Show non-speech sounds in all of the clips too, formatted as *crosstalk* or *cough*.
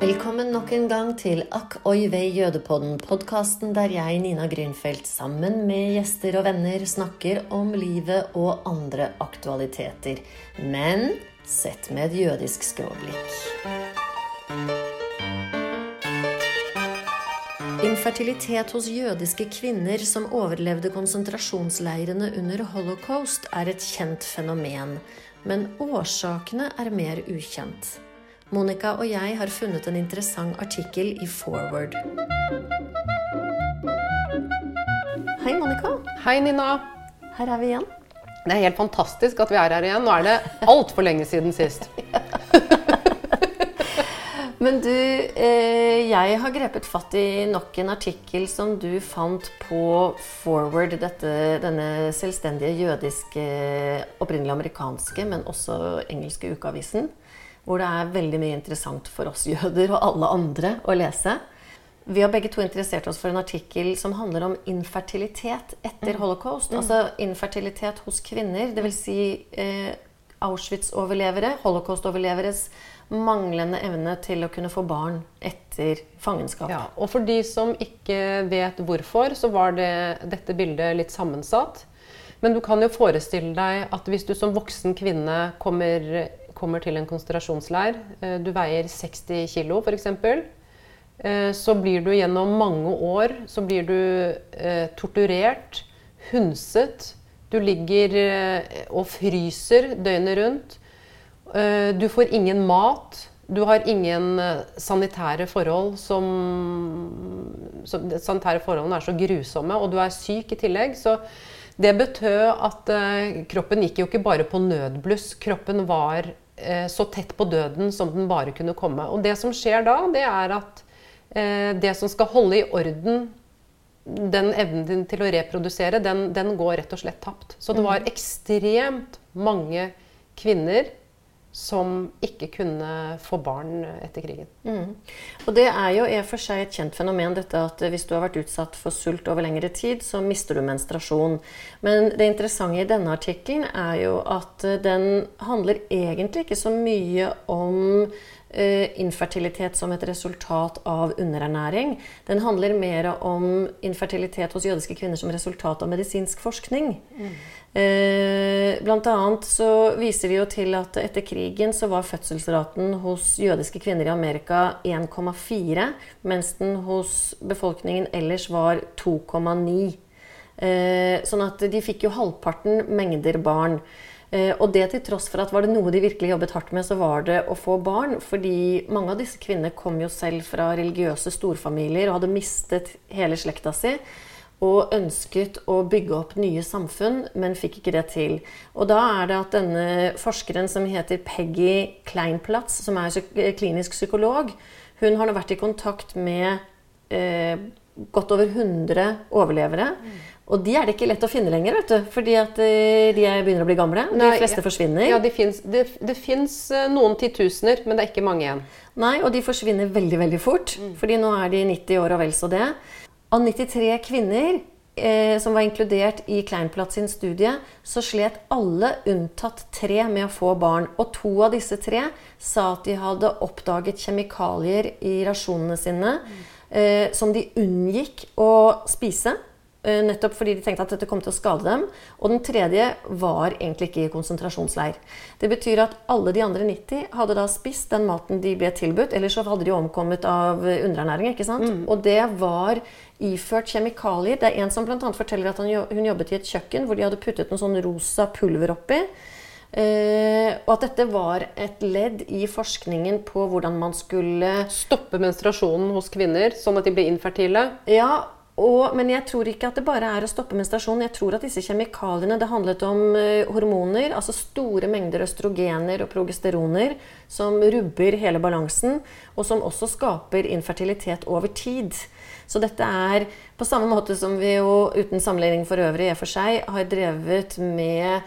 Velkommen nok en gang til Akk oi vei jødepodden, podkasten der jeg, Nina Grünfeldt, sammen med gjester og venner snakker om livet og andre aktualiteter. Men sett med et jødisk skråblikk. Infertilitet hos jødiske kvinner som overlevde konsentrasjonsleirene under holocaust, er et kjent fenomen, men årsakene er mer ukjent. Monica og jeg har funnet en interessant artikkel i Forward. Hei, Monica. Hei, Nina. Her er vi igjen. Det er helt fantastisk at vi er her igjen. Nå er det altfor lenge siden sist. *laughs* Men du, eh, jeg har grepet fatt i nok en artikkel som du fant på Forward, dette, denne selvstendige jødiske, opprinnelig amerikanske, men også engelske ukeavisen hvor det er veldig mye interessant for oss jøder og alle andre å lese. Vi har begge to interessert oss for en artikkel som handler om infertilitet etter mm. holocaust. Mm. Altså infertilitet hos kvinner, dvs. Si, eh, Auschwitz-overlevere, holocaust-overleveres manglende evne til å kunne få barn etter fangenskap. Ja, og for de som ikke vet hvorfor, så var det, dette bildet litt sammensatt. Men du kan jo forestille deg at hvis du som voksen kvinne kommer kommer til en konsentrasjonsleir, eh, du veier 60 kg f.eks., eh, så blir du gjennom mange år så blir du eh, torturert, hunset. Du ligger og fryser døgnet rundt. Du får ingen mat. Du har ingen sanitære forhold som, som Sanitære forholdene er så grusomme, og du er syk i tillegg. Så det betød at kroppen gikk jo ikke bare på nødbluss. Kroppen var Eh, så tett på døden som den bare kunne komme. Og det som skjer da, det er at eh, det som skal holde i orden den evnen din til å reprodusere, den, den går rett og slett tapt. Så det var mm. ekstremt mange kvinner som ikke kunne få barn etter krigen. Mm. Og Det er jo i og for seg et kjent fenomen dette at hvis du har vært utsatt for sult over lengre tid, så mister du menstruasjon. Men det interessante i denne artikkelen er jo at den handler egentlig ikke så mye om infertilitet som et resultat av underernæring. Den handler mer om infertilitet hos jødiske kvinner som resultat av medisinsk forskning. Mm. Eh, blant annet så viser de jo til at etter krigen så var fødselsraten hos jødiske kvinner i Amerika 1,4, mens den hos befolkningen ellers var 2,9. Eh, sånn at de fikk jo halvparten mengder barn. Eh, og det til tross for at var det noe de virkelig jobbet hardt med, så var det å få barn. Fordi mange av disse kvinnene kom jo selv fra religiøse storfamilier og hadde mistet hele slekta si og ønsket å bygge opp nye samfunn, men fikk ikke det til. Og da er det at denne forskeren som heter Peggy Kleinplatz, som er klinisk psykolog, hun har nå vært i kontakt med eh, godt over 100 overlevere. Mm. Og de er det ikke lett å finne lenger, vet du, fordi at eh, de begynner å bli gamle. De Nei, fleste forsvinner. Ja, de finnes, det, det fins eh, noen titusener, men det er ikke mange igjen. Nei, og de forsvinner veldig veldig fort. Mm. fordi nå er de 90 år og vel så det. Av 93 kvinner eh, som var inkludert i Kleinplatz sin studie, så slet alle unntatt tre med å få barn. Og to av disse tre sa at de hadde oppdaget kjemikalier i rasjonene sine eh, som de unngikk å spise. Eh, nettopp fordi de tenkte at dette kom til å skade dem. Og den tredje var egentlig ikke i konsentrasjonsleir. Det betyr at alle de andre 90 hadde da spist den maten de ble tilbudt. Ellers så hadde de omkommet av underernæring. ikke sant? Mm. Og det var iført kjemikalier. Det er en som bl.a. forteller at hun jobbet i et kjøkken hvor de hadde puttet noe sånn rosa pulver oppi. Uh, og at dette var et ledd i forskningen på hvordan man skulle Stoppe menstruasjonen hos kvinner, sånn at de ble infertile? Ja, og, men jeg tror ikke at det bare er å stoppe menstruasjonen. Jeg tror at disse kjemikaliene det handlet om uh, hormoner, altså store mengder østrogener og progesteroner, som rubber hele balansen, og som også skaper infertilitet over tid. Så dette er på samme måte som vi jo uten sammenligning for øvrig i for seg har drevet med Eh,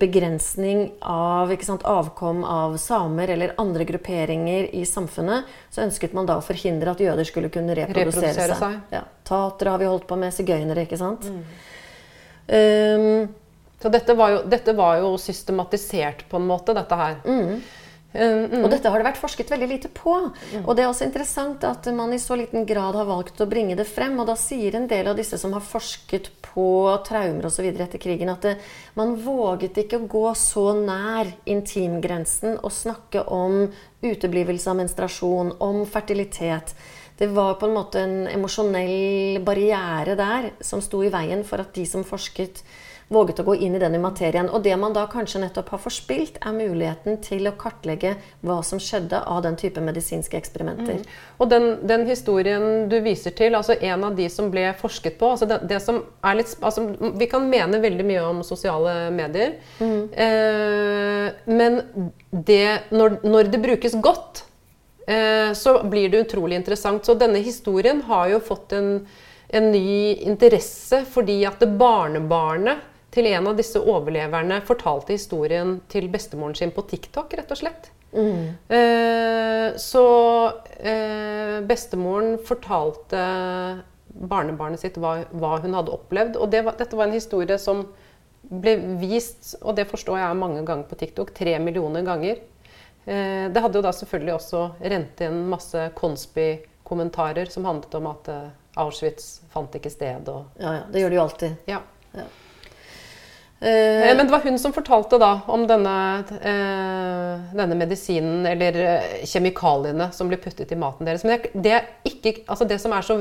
begrensning av sant, avkom av samer eller andre grupperinger i samfunnet, så ønsket man da å forhindre at jøder skulle kunne reprodusere, reprodusere seg. seg. Ja. Tatere har vi holdt på med, sigøynere, ikke sant. Mm. Um, så dette var, jo, dette var, jo, systematisert på en måte, dette her. Mm. Og dette har det vært forsket veldig lite på. Og det er også interessant at man i så liten grad har valgt å bringe det frem. Og da sier en del av disse som har forsket på traumer osv. etter krigen, at det, man våget ikke å gå så nær intimgrensen og snakke om uteblivelse av menstruasjon, om fertilitet. Det var på en måte en emosjonell barriere der som sto i veien for at de som forsket, våget å gå inn i denne materien. Og det man da kanskje nettopp har forspilt, er muligheten til å kartlegge hva som skjedde av den type medisinske eksperimenter. Mm. Og den, den, historien du viser til, altså en av de som ble forsket på altså det, det som er litt, altså Vi kan mene veldig mye om sosiale medier, mm. eh, men det, når, når det brukes godt Eh, så blir det utrolig interessant. Så denne historien har jo fått en, en ny interesse fordi at barnebarnet til en av disse overleverne fortalte historien til bestemoren sin på TikTok, rett og slett. Mm. Eh, så eh, bestemoren fortalte barnebarnet sitt hva, hva hun hadde opplevd. Og det var, dette var en historie som ble vist, og det forstår jeg mange ganger på TikTok, tre millioner ganger. Eh, det hadde jo da selvfølgelig også rent inn masse Konspi-kommentarer som handlet om at eh, Auschwitz fant ikke sted. Og... Ja, ja, det gjør det jo alltid. Ja. ja. Uh, Men det var hun som fortalte da om denne, uh, denne, medisinen eller kjemikaliene som blir puttet i maten deres. Men det, ikke, altså det som er så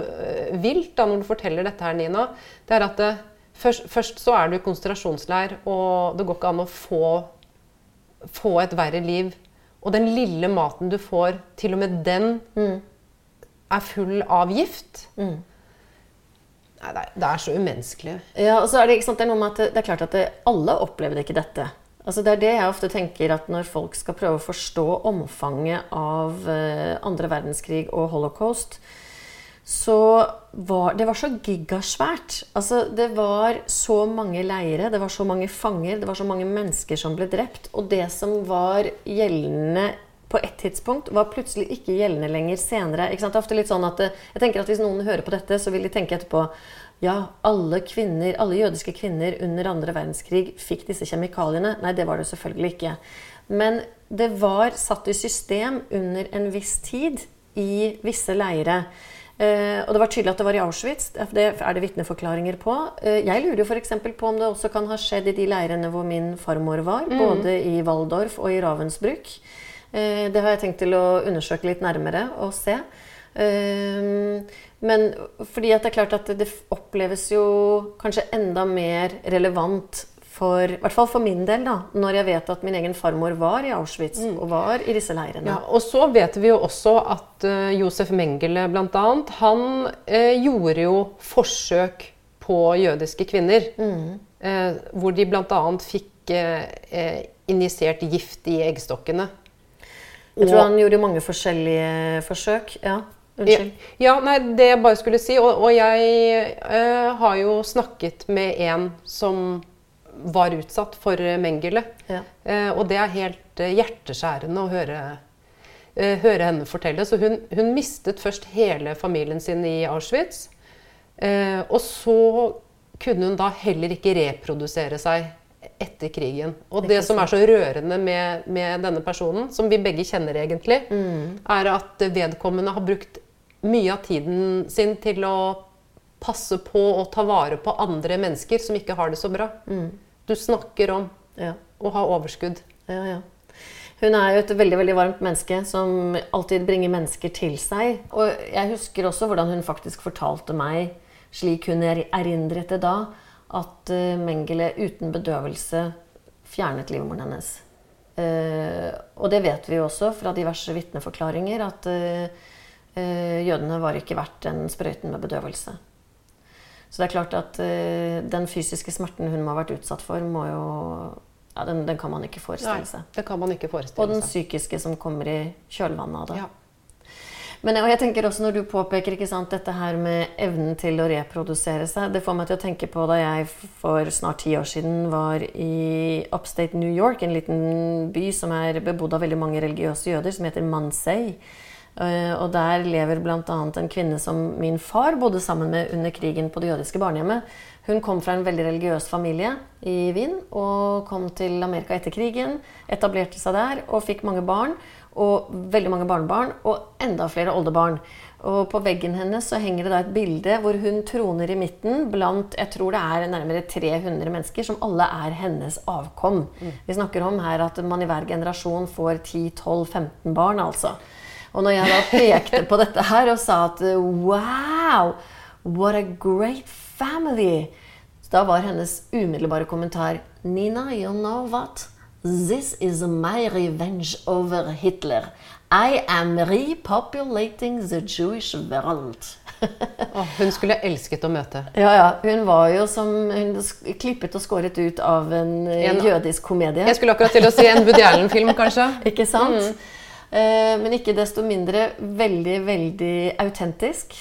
vilt da når du forteller dette her, Nina, det er at det, først, først, så er du i konsentrasjonsleir, og det går ikke an å få, få et verre liv og den lille maten du får, til og med den mm. er full av gift. Mm. Nei, det er, det er, så umenneskelig. Ja, og så er det, sant, det, er noe med at det, er klart at alle opplevde ikke dette. Altså det er det jeg ofte tenker at når folk skal prøve å forstå omfanget av uh, andre verdenskrig og holocaust, så var Det var så gigasvært. Altså, det var så mange leire, det var så mange fanger, det var så mange mennesker som ble drept. Og det som var gjeldende på et tidspunkt, var plutselig ikke gjeldende lenger senere. Det er ofte litt sånn at jeg tenker at Hvis noen hører på dette, så vil de tenke etterpå ja, alle kvinner, alle jødiske kvinner under andre verdenskrig fikk disse kjemikaliene. Nei, det var det selvfølgelig ikke. Men det var satt i system under en viss tid i visse leire. Eh, og det var tydelig at det var i Auschwitz. Det er det vitneforklaringer på. Eh, jeg lurer jo f.eks. på om det også kan ha skjedd i de leirene hvor min farmor var. Mm. Både i Waldorf og i Ravensbrück. Eh, det har jeg tenkt til å undersøke litt nærmere og se. Men fordi at det er klart at det oppleves jo kanskje enda mer relevant for, i hvert fall for min del, da, når jeg vet at min egen farmor var i Auschwitz mm. og var i disse leirene. Ja, og så vet vi jo også at uh, Josef Mengele bl.a. han uh, gjorde jo forsøk på jødiske kvinner. Mm. Uh, hvor de bl.a. fikk injisert gift i eggstokkene. Jeg tror han gjorde mange forskjellige forsøk. ja. Unnskyld. Ja, nei, det jeg bare skulle si. Og, og jeg har jo snakket med en som var utsatt for Mengele. Ja. Eh, og det er helt eh, hjerteskjærende å høre, eh, høre henne fortelle. Så hun, hun, mistet først hele familien sin i Auschwitz. Eh, og så kunne hun da heller ikke reprodusere seg etter krigen. Og det som er så rørende med, med denne personen, som vi begge kjenner egentlig, mm. er at vedkommende har brukt mye av tiden sin til å passe på og ta vare på andre mennesker som ikke har det så bra. Mm du snakker om ja. å ha overskudd. Ja, ja. Hun er jo et veldig veldig varmt menneske som alltid bringer mennesker til seg. Og jeg husker også hvordan hun faktisk fortalte meg, slik hun erindret det da, at uh, Mengele uten bedøvelse fjernet livmoren hennes. Uh, og det vet vi jo også fra diverse vitneforklaringer, at uh, jødene var ikke verdt den sprøyten med bedøvelse. Så det er klart at den fysiske smerten hun må ha vært utsatt for, må jo ja, den, den, kan man ikke forestille seg. Nei, det kan man ikke forestille seg. Og den psykiske som kommer i kjølvannet av det. Ja. Men jeg tenker også når du påpeker sant, dette her med evnen til å reprodusere seg Det får meg til å tenke på da jeg for snart ti år siden var i upstate New York, en liten by som er bebodd av veldig mange religiøse jøder, som heter Mansei. Eh, og der lever bl.a. en kvinne som min far bodde sammen med under krigen på det jødiske barnehjemmet. Hun kom fra en veldig religiøs familie i Wien og kom til Amerika etter krigen. Etablerte seg der og fikk mange barn. Og veldig mange barnebarn og enda flere oldebarn. Og på veggen hennes så henger det da et bilde hvor hun troner i midten blant jeg tror det er nærmere 300 mennesker som alle er hennes avkom. Vi snakker om her at man i hver generasjon får 10-12-15 barn, altså. Og når jeg da pekte på dette her og sa at wow, what a great family, da var hennes umiddelbare kommentar Nina, you know what? This is my revenge over Hitler. I am repopulating the Jewish world. oh, hun skulle elsket å møte. Ja, ja. Hun var jo som hun klippet og skåret ut av en, eh, En- jødisk komedie. Jeg skulle akkurat til å si en Woody Allen-film, kanskje. *laughs* Ikke sant? Eh, men ikke desto mindre veldig, veldig autentisk.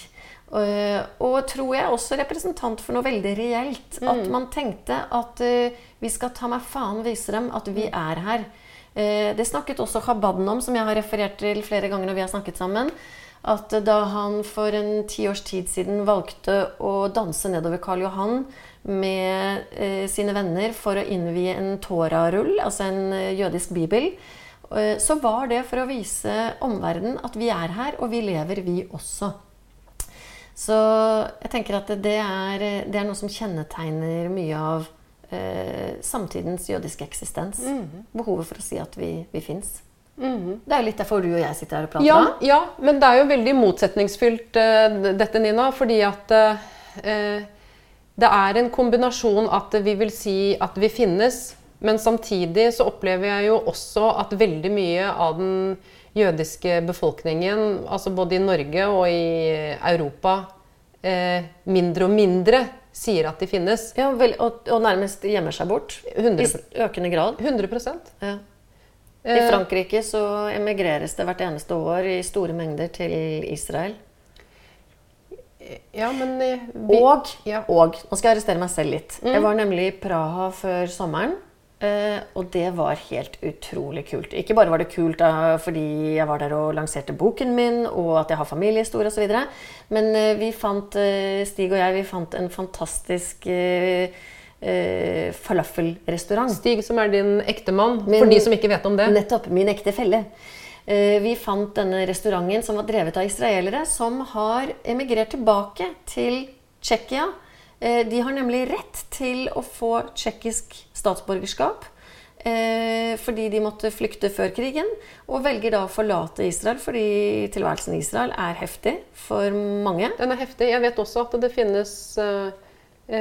Eh, og tror jeg også representant for noe veldig reelt. At man tenkte at uh, vi skal ta meg faen vise dem at vi er her. Uh, det snakket også Chabaden om, som jeg har referert til flere ganger når vi har snakket sammen. At da han for en ti års tid siden valgte å danse nedover Karl Johan med sine venner for å innvie en Torah-rull, altså en jødisk bibel, så var det for å vise omverdenen at vi er her, og vi lever, vi også. Så jeg tenker at det er, det er noe som kjennetegner mye av eh, samtidens jødiske eksistens. Behovet for å si at vi, vi fins. Det er jo litt derfor du og jeg sitter her og prater. Ja, ja, men det er jo veldig motsetningsfylt uh, dette, Nina. Fordi at uh, det er en kombinasjon at vi vil si at vi finnes, men samtidig så opplever jeg jo også at veldig mye av den jødiske befolkningen, altså både i Norge og i Europa, eh, mindre og mindre sier at de finnes. Ja, vel, og, og nærmest gjemmer seg bort. 100 I økende grad. 100 Ja. I Frankrike så emigreres det hvert eneste år i store mengder til Israel. Ja, men eh, vi, Og, ja. og Nå skal jeg arrestere meg selv litt. Jeg var nemlig i Praha før sommeren. Eh, og det var helt utrolig kult. Ikke bare var det kult da, fordi jeg var der og lanserte boken min, og at jeg har familiehistorie osv., men uh, vi fant, uh, Stig og jeg vi fant en fantastisk falafelrestaurant. Stig, som er din ektemann, for de som ikke vet om det. Nettopp. Min ekte felle. Vi fant denne restauranten som var drevet av israelere, som har emigrert tilbake til Tsjekkia. Eh, De har nemlig rett til å få tsjekkisk statsborgerskap. eh, Fordi de måtte flykte før krigen, og velger da å forlate Israel fordi tilværelsen i Israel er heftig for mange. Den er heftig. Jeg vet også at det finnes eh,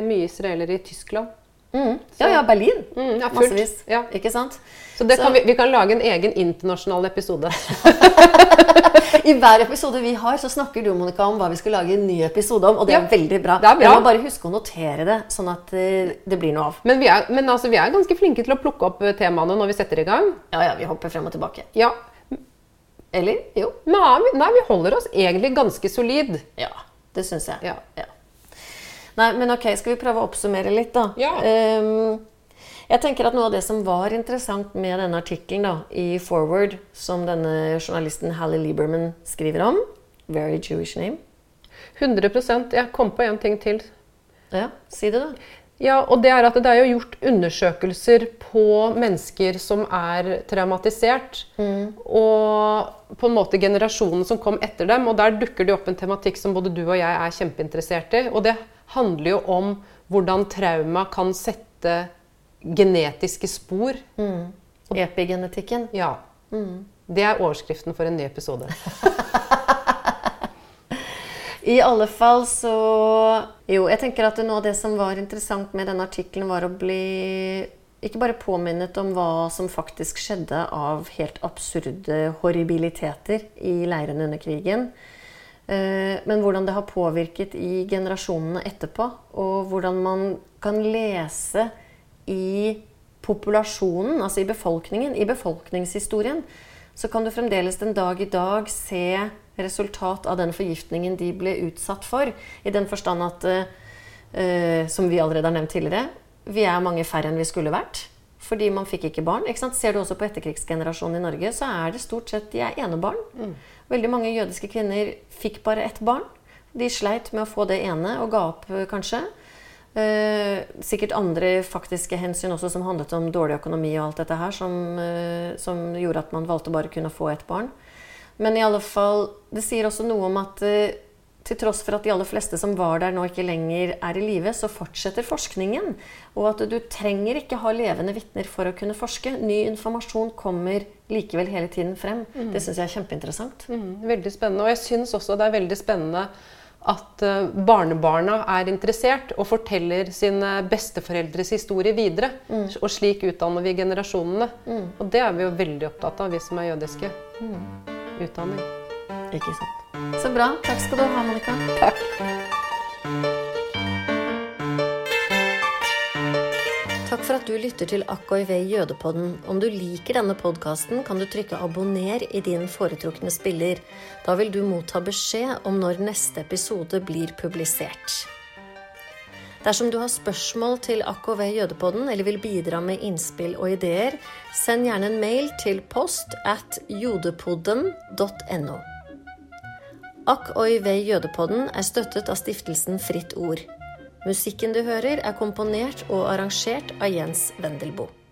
mye israelere i Tyskland. Mm. Ja, ja, Berlin. Mm, ja. Massevis. Ja. Ikke sant? Så det Så- kan vi, vi kan lage en egen internasjonal episode. *laughs* I hver episode vi har, så snakker du Monica, om hva vi skal lage en ny episode om. Og det er veldig bra. det er bra. Jeg må bare huske å notere det, sånn at eh, det blir noe av. Men, vi er, men altså, vi er ganske flinke til å plukke opp eh, temaene når vi setter i gang. Ja, ja, vi hopper frem og tilbake. Ja. Eller? Jo. Nei, nei, vi holder oss egentlig ganske solid. Ja, det syns jeg. Ja. Nei, men ok, skal vi prøve å oppsummere litt, da? Ja. Ehm, jeg tenker at Noe av det som var interessant med denne artikkelen i Forward, som denne journalisten Hallie Lieberman skriver om Very Jewish name. 100% Jeg kom på en ting til. Ja, si det, da. Ja, og det er at det er jo gjort undersøkelser på mennesker som er traumatisert. Og på en måte generasjonen som kom etter dem. Og der dukker det opp en tematikk som både du og jeg er kjempeinteressert i. Og det handler jo om hvordan trauma kan sette genetiske spor. Epigenetikken. Ja. Det er overskriften for en ny episode. *laughs* I alle fall så Jo, jeg tenker at noe av det som var interessant med denne artikkelen, var å bli ikke bare påminnet om hva som faktisk skjedde av helt absurde horribiliteter i leirene under krigen, eh, men hvordan det har påvirket i generasjonene etterpå, og hvordan man kan lese i populasjonen, altså i befolkningen, i befolkningshistorien, så kan du fremdeles den dag i dag se resultat av den forgiftningen de ble utsatt for. I den forstand at, uh, som vi allerede har nevnt tidligere, vi er mange færre enn vi skulle vært. Fordi man fikk ikke barn. Ikke sant? Ser du også på etterkrigsgenerasjonen i Norge, så er det stort sett de er enebarn. Veldig mange jødiske kvinner fikk bare ett barn. De sleit med å få det ene og ga opp, eh, kanskje. Eh, sikkert andre faktiske hensyn også som handlet om dårlig økonomi og alt dette her, som, eh, som gjorde at man valgte bare å kunne få ett barn. Men i alle fall, det sier også noe om at eh, til tross for at de aller fleste som var der nå ikke lenger er i live, så fortsetter forskningen. Og at du trenger ikke ha levende vitner for å kunne forske. Ny informasjon kommer likevel hele tiden frem. Mm. Det syns jeg er kjempeinteressant. Mm, veldig spennende. Og jeg syns også det er veldig spennende at eh, barnebarna er interessert og forteller sine besteforeldres historie videre. Mm. Og slik utdanner vi generasjonene. Mm. Og det er vi jo veldig opptatt av, vi som er jødiske. Mm. Utdanning. Ikke sant. Så bra. Takk skal du ha, Monica. Takk. At du lytter til AKIV Jødepodden. Om du liker denne podkasten, kan du trykke 'abonner' i din foretrukne spiller. Da vil du motta beskjed om når neste episode blir publisert. Dersom du har spørsmål til AKV Jødepodden eller vil bidra med innspill og ideer, send gjerne en mail til post at jodepodden.no. Akk oi vei jødepodden er støttet av stiftelsen Fritt Ord. Musikken du hører, er komponert og arrangert av Jens Wendelboe.